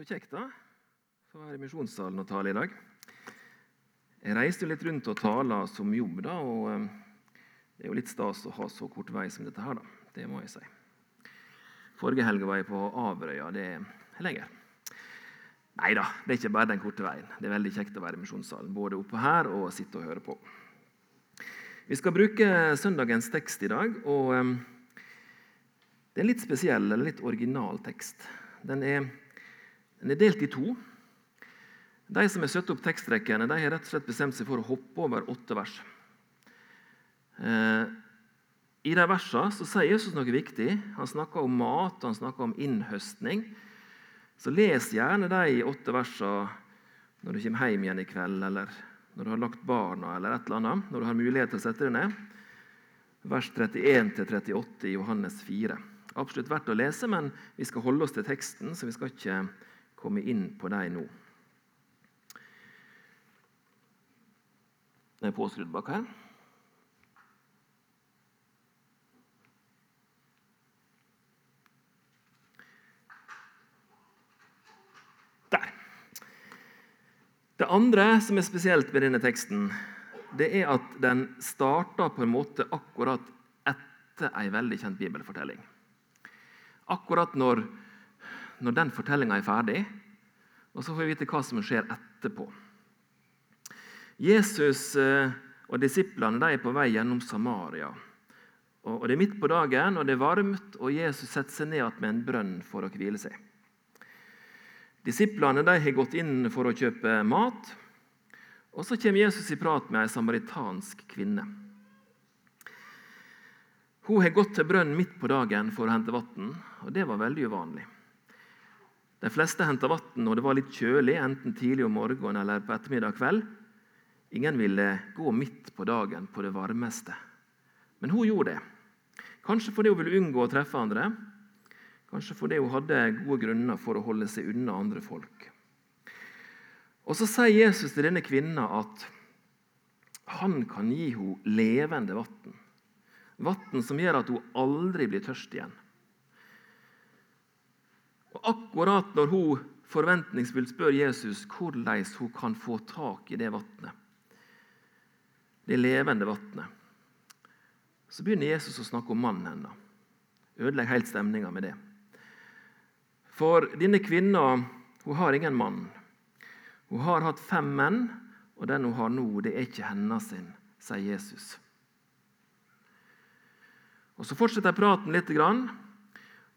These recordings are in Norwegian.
Så kjekt, da. Få være i misjonssalen og tale i dag. Jeg reiste litt rundt og tala som jobb, da, og eh, det er jo litt stas å ha så kort vei som dette her, da. Det må jeg si. Forrige helg var jeg på Averøya. Det er lenger. Nei da, det er ikke bare den korte veien. Det er veldig kjekt å være i misjonssalen, både oppe her og sitte og høre på. Vi skal bruke søndagens tekst i dag. og um, Det er en litt spesiell eller litt original tekst. Den er, den er delt i to. De som har satt opp tekstrekkene, de har rett og slett bestemt seg for å hoppe over åtte vers. Eh, I de versene så sier Jesus noe viktig. Han snakker om mat han snakker om innhøstning. Så les gjerne de åtte versene når du kommer hjem igjen i kveld, eller når du har lagt barna, eller et eller annet, når du har mulighet til å sette deg ned. Vers 31-38 i Johannes 4. Absolutt verdt å lese, men vi skal holde oss til teksten, så vi skal ikke komme inn på dem nå. Den er påskrudd bak her. Der. Det andre som er spesielt med denne teksten, det er at den starter på en måte akkurat etter ei veldig kjent bibelfortelling. Akkurat når, når den fortellinga er ferdig, og så får vi vite hva som skjer etterpå. Jesus eh, og disiplene er på vei gjennom Samaria. Og Det er midt på dagen, og det er varmt, og Jesus setter seg ned med en brønn for å hvile seg. Disiplene de har gått inn for å kjøpe mat. og Så kommer Jesus i prat med ei samaritansk kvinne. Hun har gått til brønnen midt på dagen for å hente vann, og det var veldig uvanlig. De fleste henta vann når det var litt kjølig, enten tidlig om morgenen eller på ettermiddag kveld. Ingen ville gå midt på dagen på det varmeste. Men hun gjorde det. Kanskje fordi hun ville unngå å treffe andre, Kanskje fordi hun hadde gode grunner for å holde seg unna andre folk. Og Så sier Jesus til denne kvinna at han kan gi henne levende vann. Vann som gjør at hun aldri blir tørst igjen. Og Akkurat når hun forventningsfullt spør Jesus hvordan hun kan få tak i det vannet, det levende vannet, så begynner Jesus å snakke om mannen hennes. Ødelegger helt stemninga med det. For denne kvinna hun har ingen mann. Hun har hatt fem menn, og den hun har nå, det er ikke hennes sin, sier Jesus. Og Så fortsetter praten litt.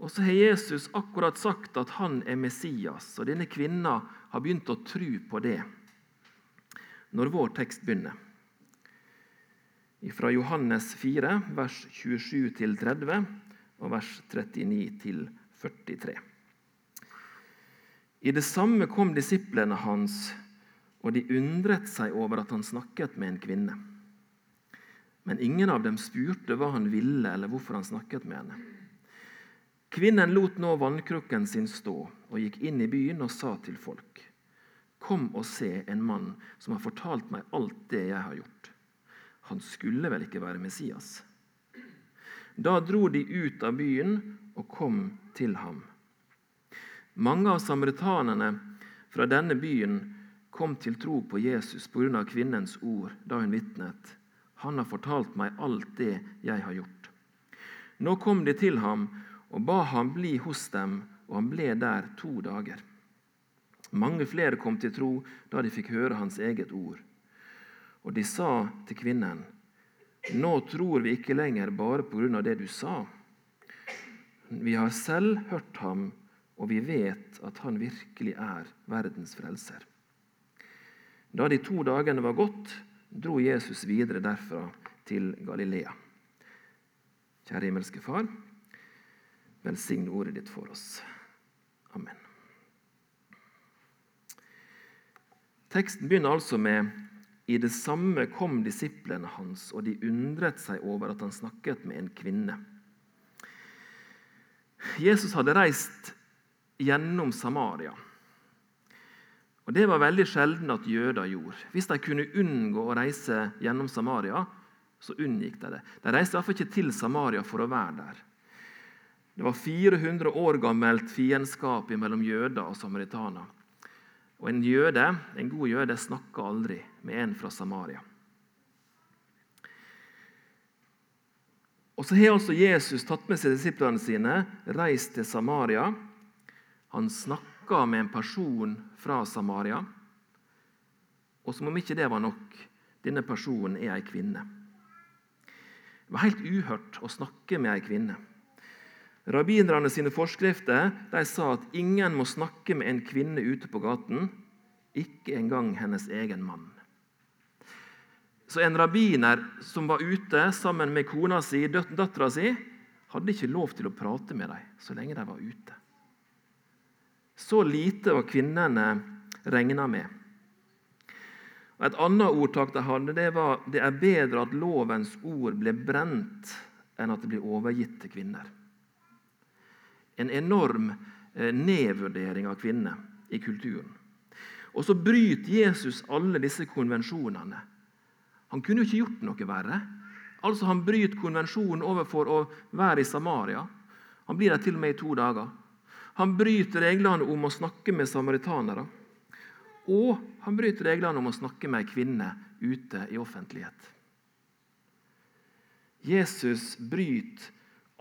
Og så har Jesus akkurat sagt at han er Messias, og denne kvinna har begynt å tro på det når vår tekst begynner. Fra Johannes 4, vers 27-30 og vers 39-43. I det samme kom disiplene hans, og de undret seg over at han snakket med en kvinne. Men ingen av dem spurte hva han ville, eller hvorfor han snakket med henne. Kvinnen lot nå vannkrukken sin stå og gikk inn i byen og sa til folk.: Kom og se en mann som har fortalt meg alt det jeg har gjort. Han skulle vel ikke være Messias? Da dro de ut av byen og kom til ham. Mange av samaritanene fra denne byen kom til tro på Jesus pga. kvinnens ord da hun vitnet. Han har fortalt meg alt det jeg har gjort. Nå kom de til ham og ba ham bli hos dem, og han ble der to dager. Mange flere kom til tro da de fikk høre hans eget ord. Og de sa til kvinnen, nå tror vi ikke lenger bare på grunn av det du sa. Vi har selv hørt ham og vi vet at han virkelig er verdens frelser. Da de to dagene var gått, dro Jesus videre derfra til Galilea. Kjære himmelske Far, velsign ordet ditt for oss. Amen. Teksten begynner altså med i det samme kom disiplene hans, og de undret seg over at han snakket med en kvinne. Jesus hadde reist gjennom Samaria. Og Det var veldig sjelden at jøder gjorde. Hvis de kunne unngå å reise gjennom Samaria, så unngikk de det. De reiste i hvert fall ikke til Samaria for å være der. Det var 400 år gammelt fiendskap mellom jøder og samaritaner. Og en jøde, en god jøde snakka aldri med en fra Samaria. Og Så har altså Jesus tatt med seg disiplene sine, reist til Samaria. Han snakka med en person fra Samaria. Og som om ikke det var nok, denne personen er ei kvinne. Det var helt uhørt å snakke med ei kvinne. Rabbinerne sine forskrifter de sa at ingen må snakke med en kvinne ute på gaten, ikke engang hennes egen mann. Så en rabbiner som var ute sammen med kona si, dattera si, hadde ikke lov til å prate med dem så lenge de var ute. Så lite var kvinnene regna med. Et annet ordtak de hadde, det var det er bedre at lovens ord blir brent, enn at det blir overgitt til kvinner en enorm eh, nedvurdering av kvinner i kulturen. Og så bryter Jesus alle disse konvensjonene. Han kunne jo ikke gjort noe verre. Altså Han bryter konvensjonen overfor å være i Samaria. Han blir der til og med i to dager. Han bryter reglene om å snakke med samaritanere. Og han bryter reglene om å snakke med ei kvinne ute i offentlighet. Jesus bryter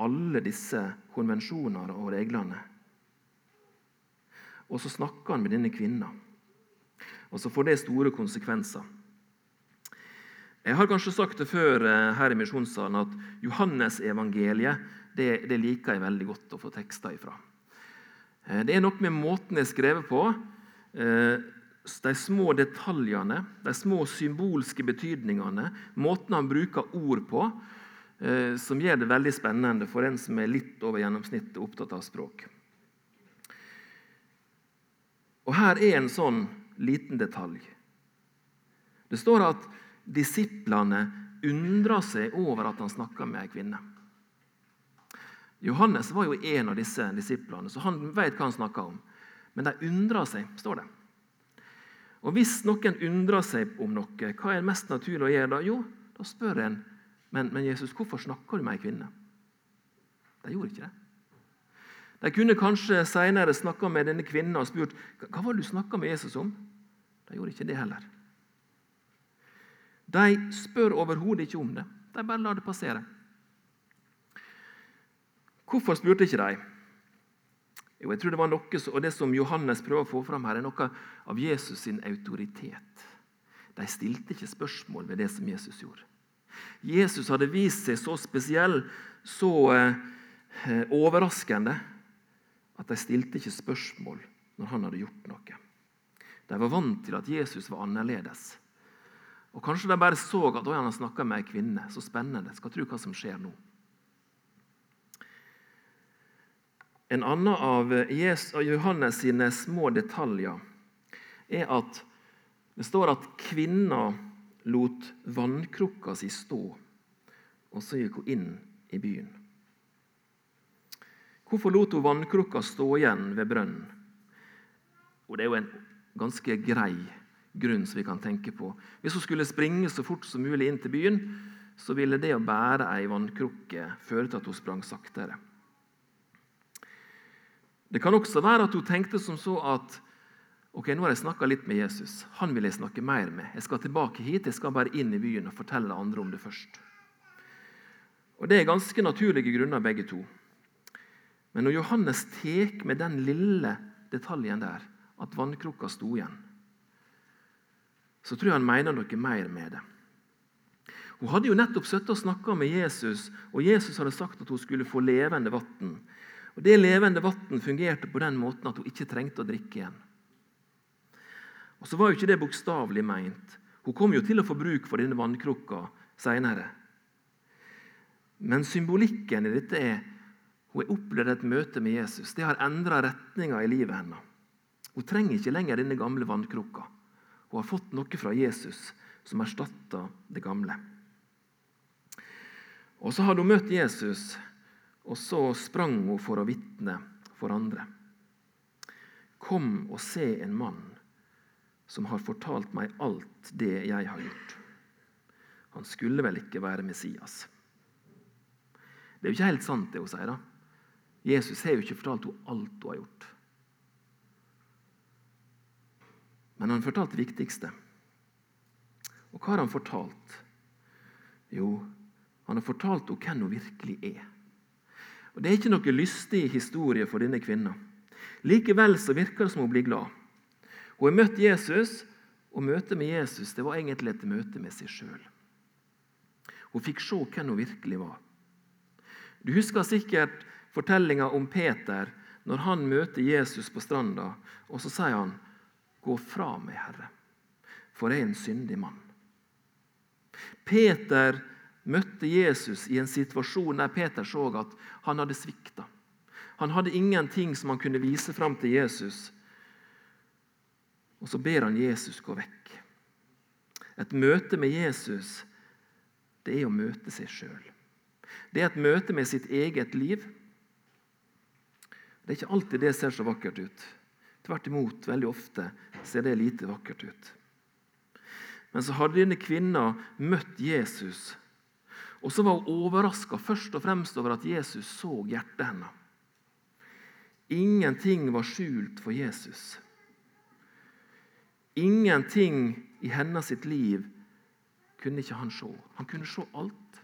alle disse konvensjoner og reglene. Og så snakker han med denne kvinna. Og så får det store konsekvenser. Jeg har kanskje sagt det før eh, her i misjonssalen at Johannes-evangeliet det, det, liker jeg veldig godt å få tekster ifra. Eh, det er noe med måten det er skrevet på. Eh, de små detaljene, de små symbolske betydningene, måten han bruker ord på, som gjør det veldig spennende for en som er litt over gjennomsnittet opptatt av språk. Og Her er en sånn liten detalj. Det står at disiplene undra seg over at han snakka med ei kvinne. Johannes var jo en av disse disiplene, så han vet hva han snakker om. Men de undra seg, står det. Og Hvis noen undrer seg om noe, hva er det mest naturlig å gjøre da? Jo, da spør en men, men Jesus, hvorfor snakker du med ei kvinne? De gjorde ikke det. De kunne kanskje senere snakka med denne kvinnen og spurt hva var det du snakka med Jesus om. De gjorde ikke det heller. De spør overhodet ikke om det. De bare lar det passere. Hvorfor spurte ikke de? Jo, jeg tror Det var noe, og det som Johannes prøver å få fram her, er noe av Jesus sin autoritet. De stilte ikke spørsmål ved det som Jesus gjorde. Jesus hadde vist seg så spesiell, så eh, overraskende, at de stilte ikke spørsmål når han hadde gjort noe. De var vant til at Jesus var annerledes. Og Kanskje de bare så at han har snakka med ei kvinne. Så spennende. Skal tro hva som skjer nå. En annen av Johannes sine små detaljer er at det står at kvinner lot vannkrukka si stå, og så gikk hun inn i byen. Hvorfor lot hun vannkrukka stå igjen ved brønnen? Og Det er jo en ganske grei grunn som vi kan tenke på. Hvis hun skulle springe så fort som mulig inn til byen, så ville det å bære ei vannkrukke føre til at hun sprang saktere. Det kan også være at hun tenkte som så at Ok, Nå har jeg snakka litt med Jesus. Han vil jeg snakke mer med. Jeg skal tilbake hit, jeg skal bare inn i byen og fortelle andre om det først. Og Det er ganske naturlige grunner, begge to. Men når Johannes tar med den lille detaljen der, at vannkrukka sto igjen, så tror jeg han mener noe mer med det. Hun hadde jo nettopp sittet og snakka med Jesus, og Jesus hadde sagt at hun skulle få levende vann. Det levende vann fungerte på den måten at hun ikke trengte å drikke igjen. Og så var jo ikke det bokstavelig meint. Hun kom jo til å få bruk for denne vannkrukka seinere. Men symbolikken i dette er hun har opplevd et møte med Jesus. Det har endra retninga i livet hennes. Hun trenger ikke lenger denne gamle vannkrukka. Hun har fått noe fra Jesus som erstatter det gamle. Og Så hadde hun møtt Jesus, og så sprang hun for å vitne for andre. Kom og se en mann som har fortalt meg alt det jeg har gjort. Han skulle vel ikke være Messias. Det er jo ikke helt sant, det hun sier. da. Jesus har jo ikke fortalt henne alt hun har gjort. Men han fortalte det viktigste. Og hva har han fortalt? Jo, han har fortalt henne hvem hun virkelig er. Og Det er ikke noe lystig historie for denne kvinna. Likevel så virker det som hun blir glad. Hun har møtt Jesus, og møtet med Jesus det var egentlig et møte med seg sjøl. Hun fikk se hvem hun virkelig var. Du husker sikkert fortellinga om Peter når han møter Jesus på stranda, og så sier han, 'Gå fra meg, Herre, for jeg er en syndig mann'. Peter møtte Jesus i en situasjon der Peter så at han hadde svikta. Han hadde ingenting som han kunne vise fram til Jesus. Og så ber han Jesus gå vekk. Et møte med Jesus det er å møte seg sjøl. Det er et møte med sitt eget liv. Det er ikke alltid det ser så vakkert ut. Tvert imot, veldig ofte ser det lite vakkert ut. Men så hadde denne kvinna møtt Jesus, og så var hun overraska først og fremst over at Jesus så hjertet hennes. Ingenting var skjult for Jesus. Ingenting i hennes sitt liv kunne ikke han se. Han kunne se alt.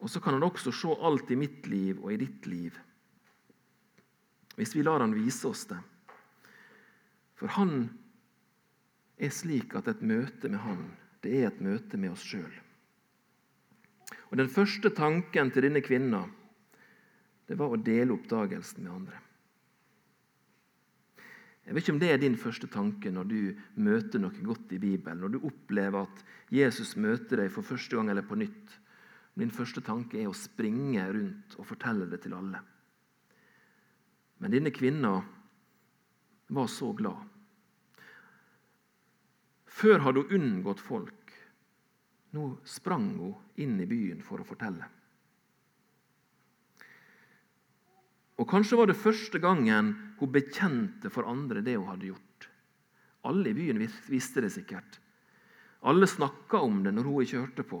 Og så kan han også se alt i mitt liv og i ditt liv. Hvis vi lar han vise oss det. For han er slik at et møte med han, det er et møte med oss sjøl. Og Den første tanken til denne kvinna det var å dele oppdagelsen med andre. Jeg vet ikke om det er din første tanke når du møter noe godt i Bibelen, når du opplever at Jesus møter deg for første gang eller på nytt. Din første tanke er å springe rundt og fortelle det til alle. Men denne kvinna var så glad. Før hadde hun unngått folk. Nå sprang hun inn i byen for å fortelle. Og Kanskje var det første gangen hun bekjente for andre det hun hadde gjort. Alle i byen visste det sikkert. Alle snakka om det når hun ikke hørte på.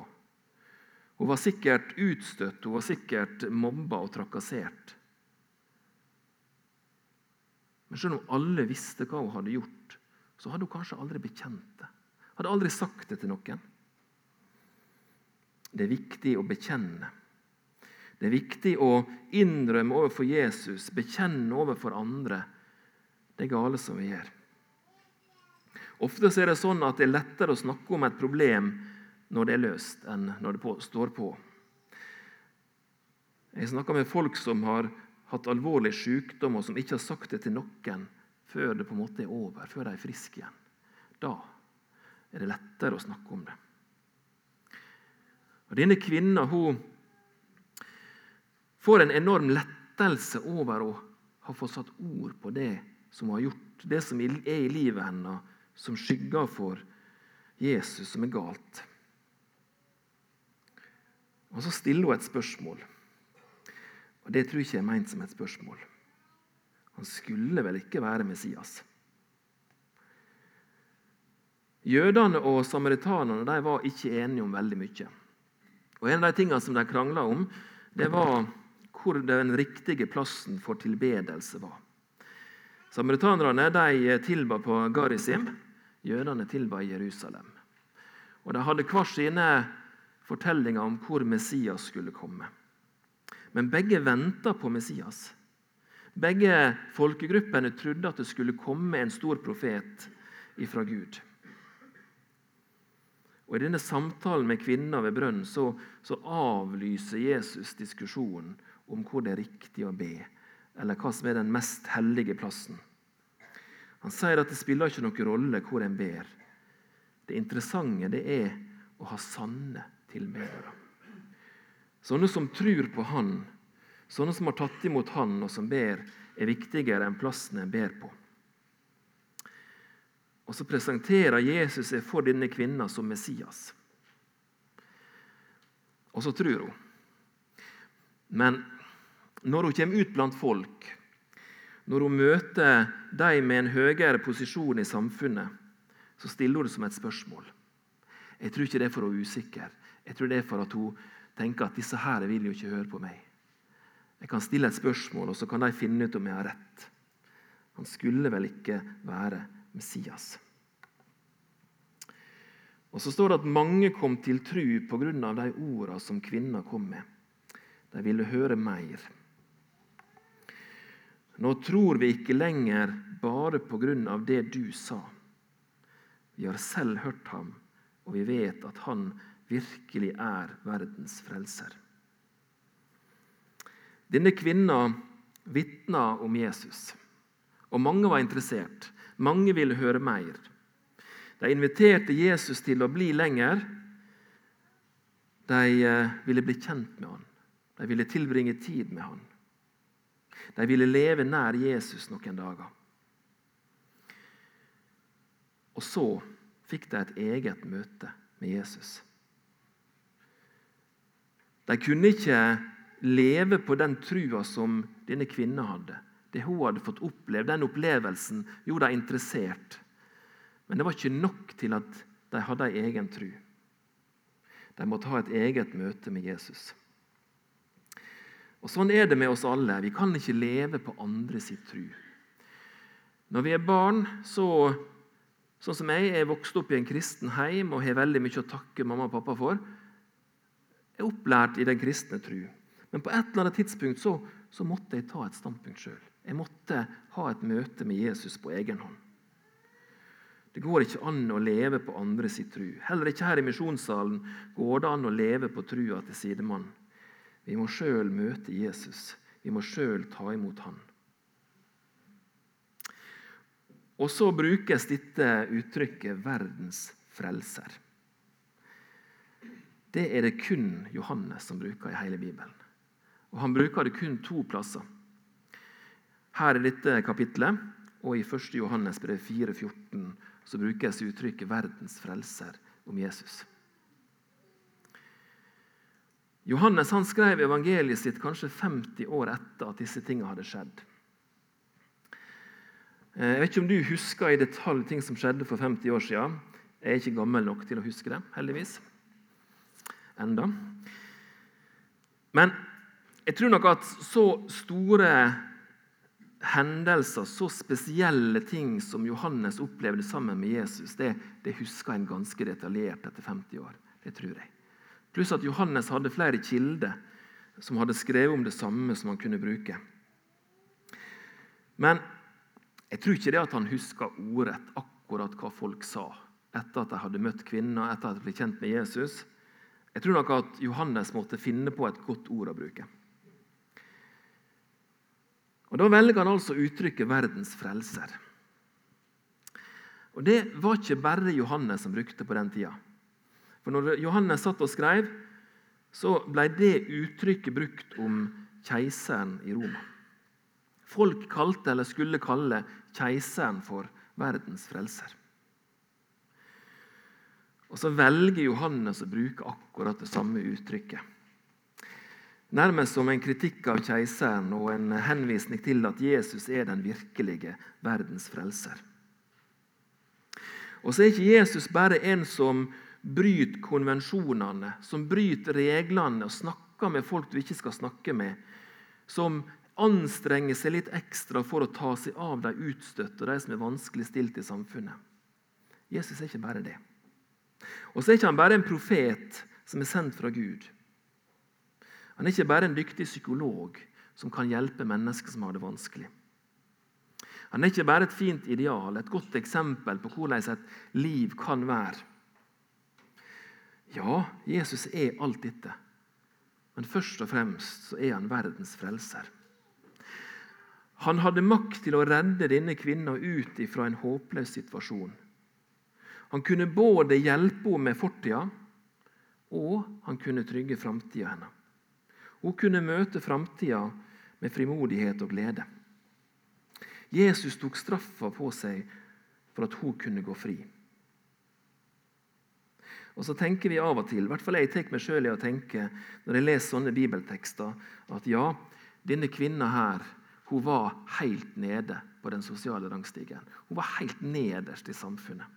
Hun var sikkert utstøtt, hun var sikkert mobba og trakassert. Men selv om alle visste hva hun hadde gjort, så hadde hun kanskje aldri bekjent det. Hadde aldri sagt det til noen. Det er viktig å bekjenne. Det er viktig å innrømme overfor Jesus, bekjenne overfor andre det gale som vi gjør. Ofte er det sånn at det er lettere å snakke om et problem når det er løst, enn når det på, står på. Jeg snakker med folk som har hatt alvorlig sykdom, og som ikke har sagt det til noen før det på en måte er over, før de er friske igjen. Da er det lettere å snakke om det. Og Denne kvinna hun får en enorm lettelse over å ha fått satt ord på det som hun har gjort, det som er i livet hennes, som skygger for Jesus, som er galt. Og Så stiller hun et spørsmål. Og Det tror jeg ikke er ment som et spørsmål. Han skulle vel ikke være Messias? Jødene og samaritanene de var ikke enige om veldig mye. Og En av de tingene som de krangla om, det var hvor den riktige plassen for tilbedelse var. Samaritanerne de tilba på Garisim, jødene tilba i Jerusalem. Og De hadde hver sine fortellinger om hvor Messias skulle komme. Men begge venta på Messias. Begge folkegruppene trodde at det skulle komme en stor profet ifra Gud. Og I denne samtalen med kvinna ved brønnen så, så, avlyser Jesus diskusjonen om hvor det er riktig å be, eller hva som er den mest hellige plassen. Han sier at det spiller ikke noen rolle hvor en ber. Det interessante det er å ha sanne tilbedere. Sånne som tror på Han, sånne som har tatt imot Han, og som ber, er viktigere enn plassen en ber på. Og Så presenterer Jesus seg for denne kvinna som Messias. Og så tror hun. Men når hun kommer ut blant folk, når hun møter de med en høyere posisjon i samfunnet, så stiller hun det som et spørsmål. Jeg tror ikke det er for å være usikker. Jeg tror det er for at hun tenker at disse her vil jo ikke høre på meg. Jeg kan stille et spørsmål, og så kan de finne ut om jeg har rett. Han skulle vel ikke være Messias. Og Så står det at mange kom til tru pga. de ordene som kvinna kom med. De ville høre mer. Nå tror vi ikke lenger bare på grunn av det du sa. Vi har selv hørt ham, og vi vet at han virkelig er verdens frelser. Denne kvinna vitna om Jesus, og mange var interessert. Mange ville høre mer. De inviterte Jesus til å bli lenger. De eh, ville bli kjent med han. De ville tilbringe tid med han. De ville leve nær Jesus noen dager. Og så fikk de et eget møte med Jesus. De kunne ikke leve på den trua som denne kvinna hadde. Det hun hadde fått oppleve, den opplevelsen gjorde dem interessert. Men det var ikke nok til at de hadde ei egen tru. De måtte ha et eget møte med Jesus. Og Sånn er det med oss alle. Vi kan ikke leve på andre sitt tru. Når vi er barn, så Sånn som jeg er vokst opp i en kristen heim og har veldig mye å takke mamma og pappa for. Er opplært i den kristne tru. Men på et eller annet tidspunkt så, så måtte jeg ta et standpunkt sjøl. Jeg måtte ha et møte med Jesus på egen hånd. Det går ikke an å leve på andre sitt tru. Heller ikke her i misjonssalen går det an å leve på trua til sidemann. Vi må sjøl møte Jesus. Vi må sjøl ta imot Han. Og så brukes dette uttrykket 'verdens frelser'. Det er det kun Johannes som bruker i hele Bibelen. Og Han bruker det kun to plasser. Her i dette kapitlet og i 1. Johannes brev 4,14 så brukes uttrykket 'verdens frelser' om Jesus. Johannes han skrev evangeliet sitt kanskje 50 år etter at disse tingene hadde skjedd. Eh, jeg vet ikke om du husker i detalj ting som skjedde for 50 år siden. Jeg er ikke gammel nok til å huske det, heldigvis. Enda. Men jeg tror nok at så store hendelser, så spesielle ting som Johannes opplevde sammen med Jesus, det, det husker en ganske detaljert etter 50 år. Det tror jeg. Pluss at Johannes hadde flere kilder som hadde skrevet om det samme som han kunne bruke. Men jeg tror ikke det at han huska ordrett akkurat hva folk sa etter at de hadde møtt kvinner, etter at de ble kjent med Jesus. Jeg tror nok at Johannes måtte finne på et godt ord å bruke. Og Da velger han altså uttrykket 'verdens frelser'. Og Det var ikke bare Johannes som brukte på den tida. For når Johannes satt og skrev, så ble det uttrykket brukt om keiseren i Roma. Folk kalte, eller skulle kalle, keiseren for verdens frelser. Og Så velger Johannes å bruke akkurat det samme uttrykket. Nærmest som en kritikk av keiseren og en henvisning til at Jesus er den virkelige verdens frelser. Og så er ikke Jesus bare en som bryter konvensjonene, som bryter reglene og snakker med folk du ikke skal snakke med, som anstrenger seg litt ekstra for å ta seg av de utstøtte og de som er vanskelig stilt i samfunnet. Jesus er ikke bare det. Og så er ikke han bare en profet som er sendt fra Gud. Han er ikke bare en dyktig psykolog som kan hjelpe mennesker som har det vanskelig. Han er ikke bare et fint ideal, et godt eksempel på hvordan et liv kan være. Ja, Jesus er alt dette. Men først og fremst så er han verdens frelser. Han hadde makt til å redde denne kvinna ut fra en håpløs situasjon. Han kunne både hjelpe henne med fortida, og han kunne trygge framtida hennes. Hun kunne møte framtida med frimodighet og glede. Jesus tok straffa på seg for at hun kunne gå fri. Og så tenker vi av og til, i hvert fall jeg tar meg sjøl i å tenke når jeg leser sånne bibeltekster, at ja, denne kvinna her hun var helt nede på den sosiale rangstigen. Hun var helt nederst i samfunnet.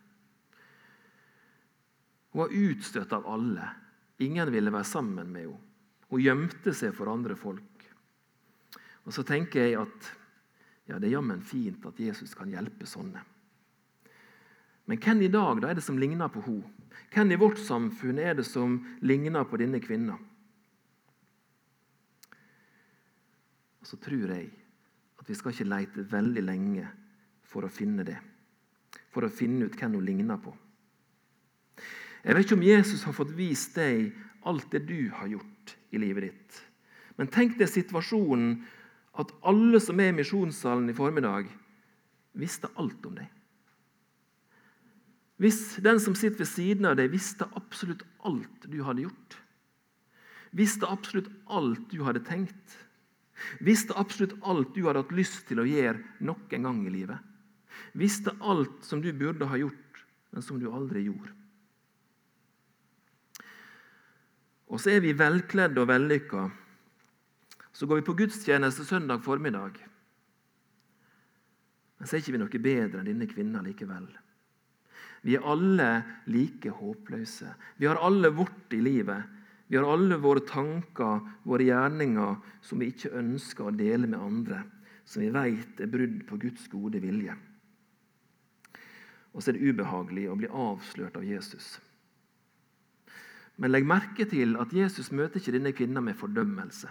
Hun var utstøtt av alle. Ingen ville være sammen med henne. Hun gjemte seg for andre folk. Og Så tenker jeg at ja, det er jammen fint at Jesus kan hjelpe sånne. Men hvem i dag da er det som ligner på henne? Hvem i vårt samfunn er det som ligner på denne kvinna? Og så tror jeg at vi skal ikke lete veldig lenge for å finne det. For å finne ut hvem hun ligner på. Jeg vet ikke om Jesus har fått vist deg alt det du har gjort i livet ditt. Men tenk deg situasjonen at alle som er i misjonssalen i formiddag, visste alt om deg. Hvis den som sitter ved siden av deg, visste absolutt alt du hadde gjort, visste absolutt alt du hadde tenkt, visste absolutt alt du hadde hatt lyst til å gjøre nok en gang i livet, visste alt som du burde ha gjort, men som du aldri gjorde. Og så er vi velkledde og vellykka. Så går vi på gudstjeneste søndag formiddag. Men så er ikke vi noe bedre enn denne kvinna likevel. Vi er alle like håpløse. Vi har alle vårt i livet. Vi har alle våre tanker, våre gjerninger, som vi ikke ønsker å dele med andre. Som vi vet er brudd på Guds gode vilje. Og så er det ubehagelig å bli avslørt av Jesus. Men legg merke til at Jesus møter ikke denne kvinnen med fordømmelse.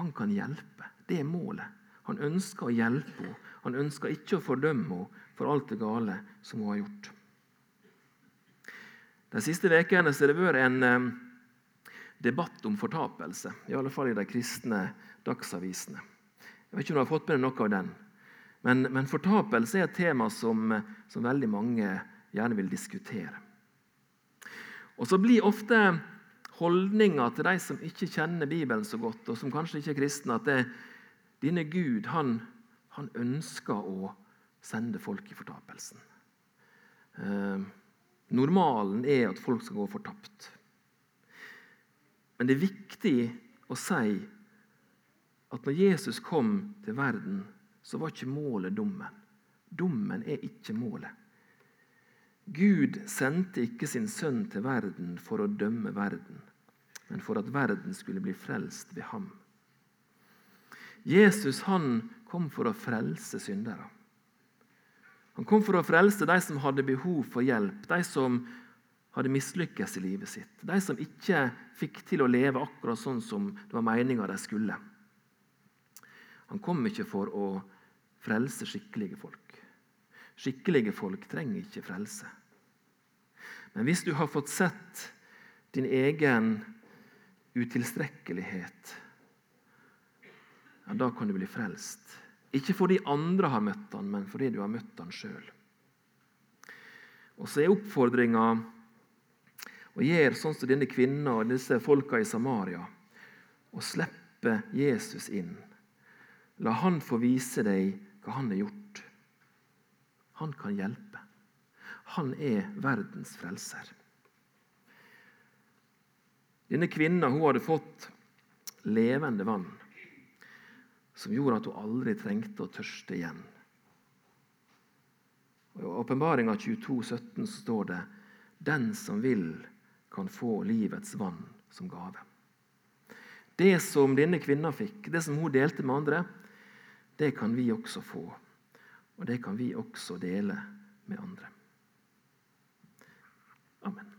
Han kan hjelpe. Det er målet. Han ønsker å hjelpe henne. Han ønsker ikke å fordømme henne for alt det gale som hun har gjort. De siste ukene har det vært en debatt om fortapelse, i alle fall i de kristne dagsavisene. Jeg vet ikke om du har fått med deg noe av den. Men, men fortapelse er et tema som, som, veldig mange gjerne vil diskutere. Og så blir ofte holdninga til de som ikke kjenner Bibelen så godt, og som kanskje ikke er kristne, at det, denne Gud han, han ønsker å sende folk i fortapelsen. Eh, normalen er at folk skal gå fortapt. Men det er viktig å si at når Jesus kom til verden, så var ikke målet dommen. Dommen er ikke målet. Gud sendte ikke sin sønn til verden for å dømme verden, men for at verden skulle bli frelst ved ham. Jesus han kom for å frelse syndere. Han kom for å frelse de som hadde behov for hjelp, de som hadde mislykkes i livet sitt. De som ikke fikk til å leve akkurat sånn som det var meninga de skulle. Han kom ikke for å frelse skikkelige folk. Skikkelige folk trenger ikke frelse. Men hvis du har fått sett din egen utilstrekkelighet, ja, da kan du bli frelst. Ikke fordi andre har møtt han, men fordi du har møtt han sjøl. Og så er oppfordringa å gjøre sånn som denne kvinna og disse folka i Samaria. Og slippe Jesus inn. La han få vise deg hva han har gjort. Han kan hjelpe. Han er verdens frelser. Denne kvinna hadde fått levende vann som gjorde at hun aldri trengte å tørste igjen. I Åpenbaringa 22, 17 står det den som vil, kan få livets vann som gave. Det som denne kvinna fikk, det som hun delte med andre, det kan vi også få. Og det kan vi også dele med andre. Amen.